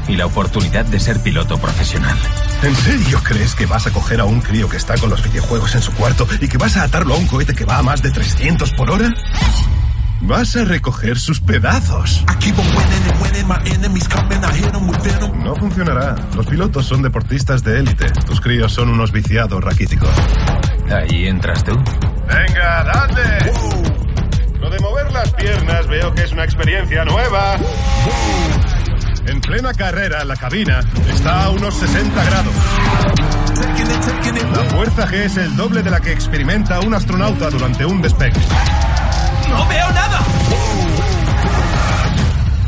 Y la oportunidad de ser piloto profesional. ¿En serio crees que vas a coger a un crío que está con los videojuegos en su cuarto y que vas a atarlo a un cohete que va a más de 300 por hora? Vas a recoger sus pedazos. No funcionará. Los pilotos son deportistas de élite. Tus críos son unos viciados raquíticos. Ahí entras tú. Venga, dadle. Lo de mover las piernas veo que es una experiencia nueva. En plena carrera, la cabina está a unos 60 grados. La fuerza G es el doble de la que experimenta un astronauta durante un despegue. ¡No veo nada!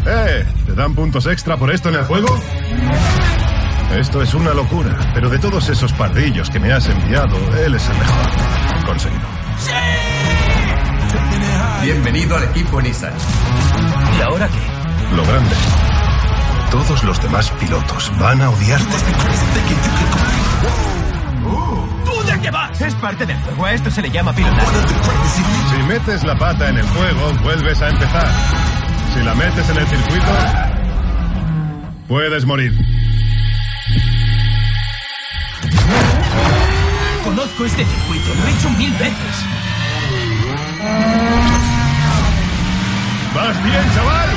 ¡Eh! ¿Te dan puntos extra por esto en el juego? Esto es una locura, pero de todos esos pardillos que me has enviado, él es el mejor. Conseguido. Bienvenido al equipo Nissan. ¿Y ahora qué? Lo grande. Todos los demás pilotos van a odiarte. ¿Tú de qué vas? Es parte del juego. A esto se le llama pilotaje. Si metes la pata en el juego, vuelves a empezar. Si la metes en el circuito, puedes morir. Conozco este circuito. Lo he hecho mil veces. ¿Vas bien, chaval?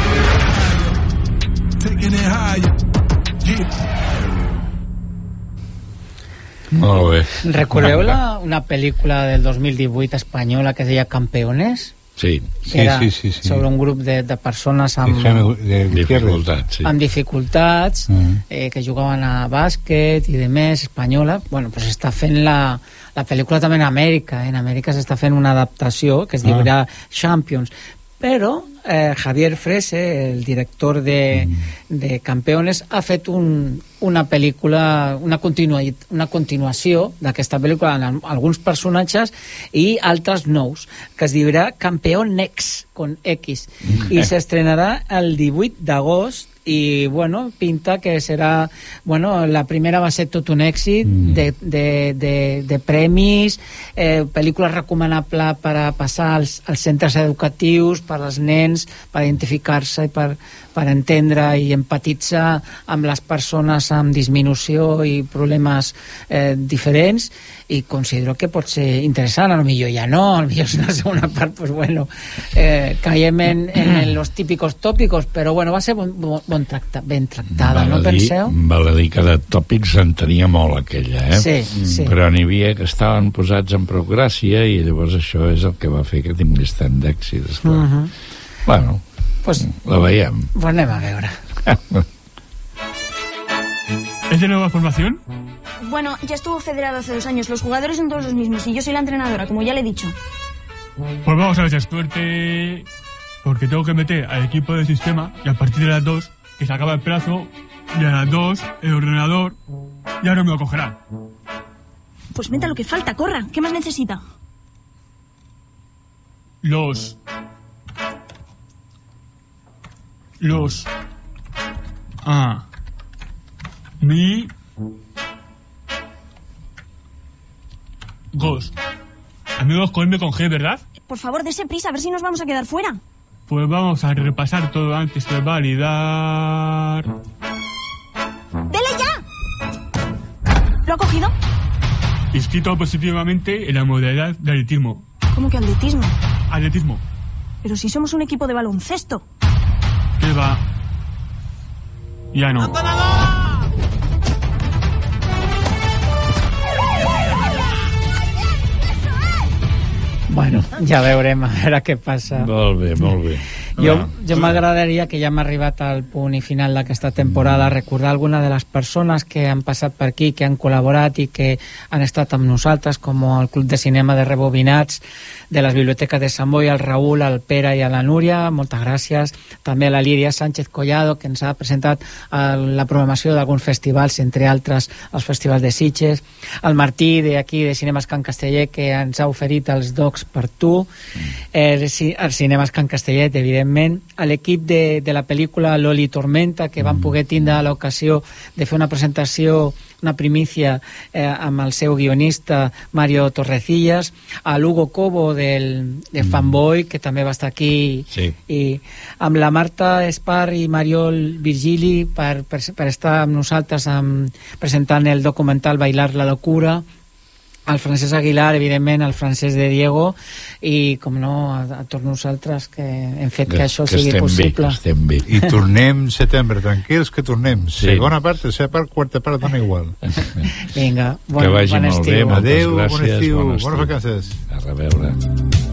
Molt bé. Recordeu la, una pel·lícula del 2018 espanyola que es deia Campeones? Sí. que era sobre un grup de, de persones amb, Dificultats, sí. amb dificultats Mm. eh, que jugaven a bàsquet i de més, espanyola bueno, pues està fent la, la pel·lícula també en Amèrica en Amèrica s'està fent una adaptació que es Ah. Champions però eh, Javier Frese, el director de, de Campeones, ha fet un, una pel·lícula, una, continua, una continuació d'aquesta pel·lícula amb alguns personatges i altres nous, que es diurà Campeón Next, con X, i s'estrenarà el 18 d'agost i bueno, pinta que serà bueno, la primera va ser tot un èxit de, de, de, de premis eh, pel·lícula recomanable per a passar als, als centres educatius per als nens, per identificar-se i per, per entendre i empatitzar amb les persones amb disminució i problemes eh, diferents i considero que pot ser interessant a lo millor ja no, a lo millor és una segona part pues bueno, eh, caiem en, en los típicos tópicos però bueno, va ser bon, bon, tracta, ben tractada, no Val a dir- penseu? Val a dir que de tòpics en tenia molt aquella, eh? Sí, sí. Però n'hi havia que estaven posats en prou gràcia i llavors això és el que va fer que tingués tant d'èxit, esclar. Mhm. Bueno, Pues, la veiem. pues anem a veure [LAUGHS] ¿Es de nueva formación? Bueno, ya estuvo federado hace dos años. Los jugadores son todos los mismos y yo soy la entrenadora, como ya le he dicho. Pues vamos a ver si es suerte, porque tengo que meter al equipo del sistema y a partir de las 2, que se acaba el plazo, y a las 2 el ordenador ya no me lo cogerá. Pues meta lo que falta, corra. ¿Qué más necesita? Los... Los... Ah... Mi... Gos. Amigos con M con G, ¿verdad? Por favor, dese prisa, a ver si nos vamos a quedar fuera. Pues vamos a repasar todo antes de validar. ¡Dele ya! ¿Lo ha cogido? Inscrito positivamente en la modalidad de atletismo. ¿Cómo que atletismo? Atletismo. Pero si somos un equipo de baloncesto. Ya no. Bueno, ja veurem [LAUGHS] a veure què passa. Molt bé, molt bé. Jo, jo m'agradaria, que ja hem arribat al punt i final d'aquesta temporada, recordar alguna de les persones que han passat per aquí, que han col·laborat i que han estat amb nosaltres, com el Club de Cinema de Rebobinats, de les biblioteques de Sant Boi, al Raül, al Pere i a la Núria, moltes gràcies. També a la Lídia Sánchez Collado, que ens ha presentat a la programació d'alguns festivals, entre altres els festivals de Sitges. Al Martí, d'aquí, de Cinemes Can Casteller, que ens ha oferit els docs per tu. El, ci- el Cinemes Can Castellet, evidentment. A l'equip de, de la pel·lícula Loli Tormenta, que van poder tindre l'ocasió de fer una presentació una primícia eh, amb el seu guionista Mario Torrecillas, a Lugo Cobo del, de Fanboy, que també va estar aquí, Sí. i amb la Marta Espar i Mariol Virgili per, per, per estar amb nosaltres amb, presentant el documental Bailar la locura, al Francesc Aguilar, evidentment, al Francesc de Diego i, com no, a, a tots nosaltres que hem fet que, això sigui estem possible. Bé, que estem bé. I tornem setembre, tranquils que tornem. Sí. Segona part, tercera part, quarta part, dona igual. [LAUGHS] Vinga, bon, que vagi bon molt estiu. bé, moltes Adéu, bon gràcies. estiu, bon bones vacances. A reveure.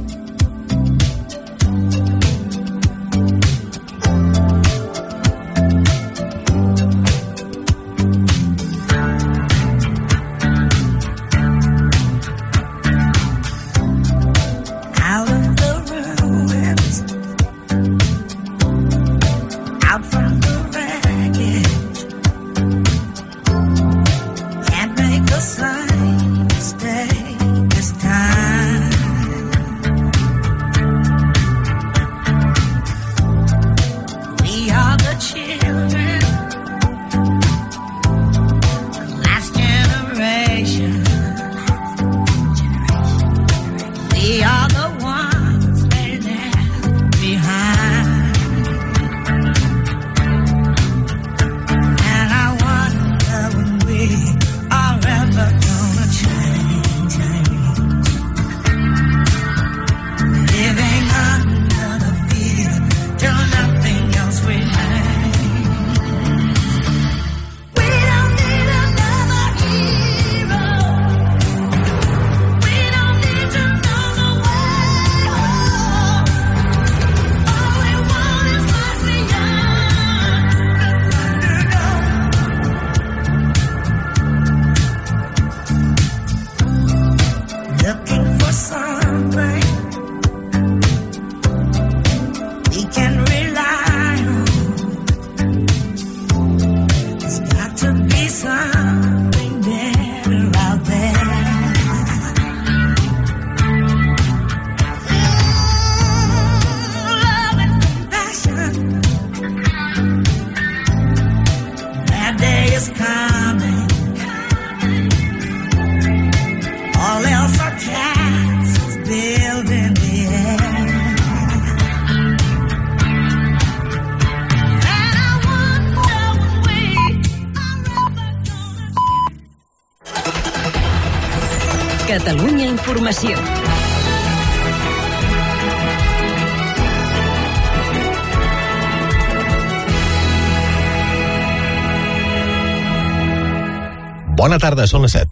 Bona tarda, són les 7.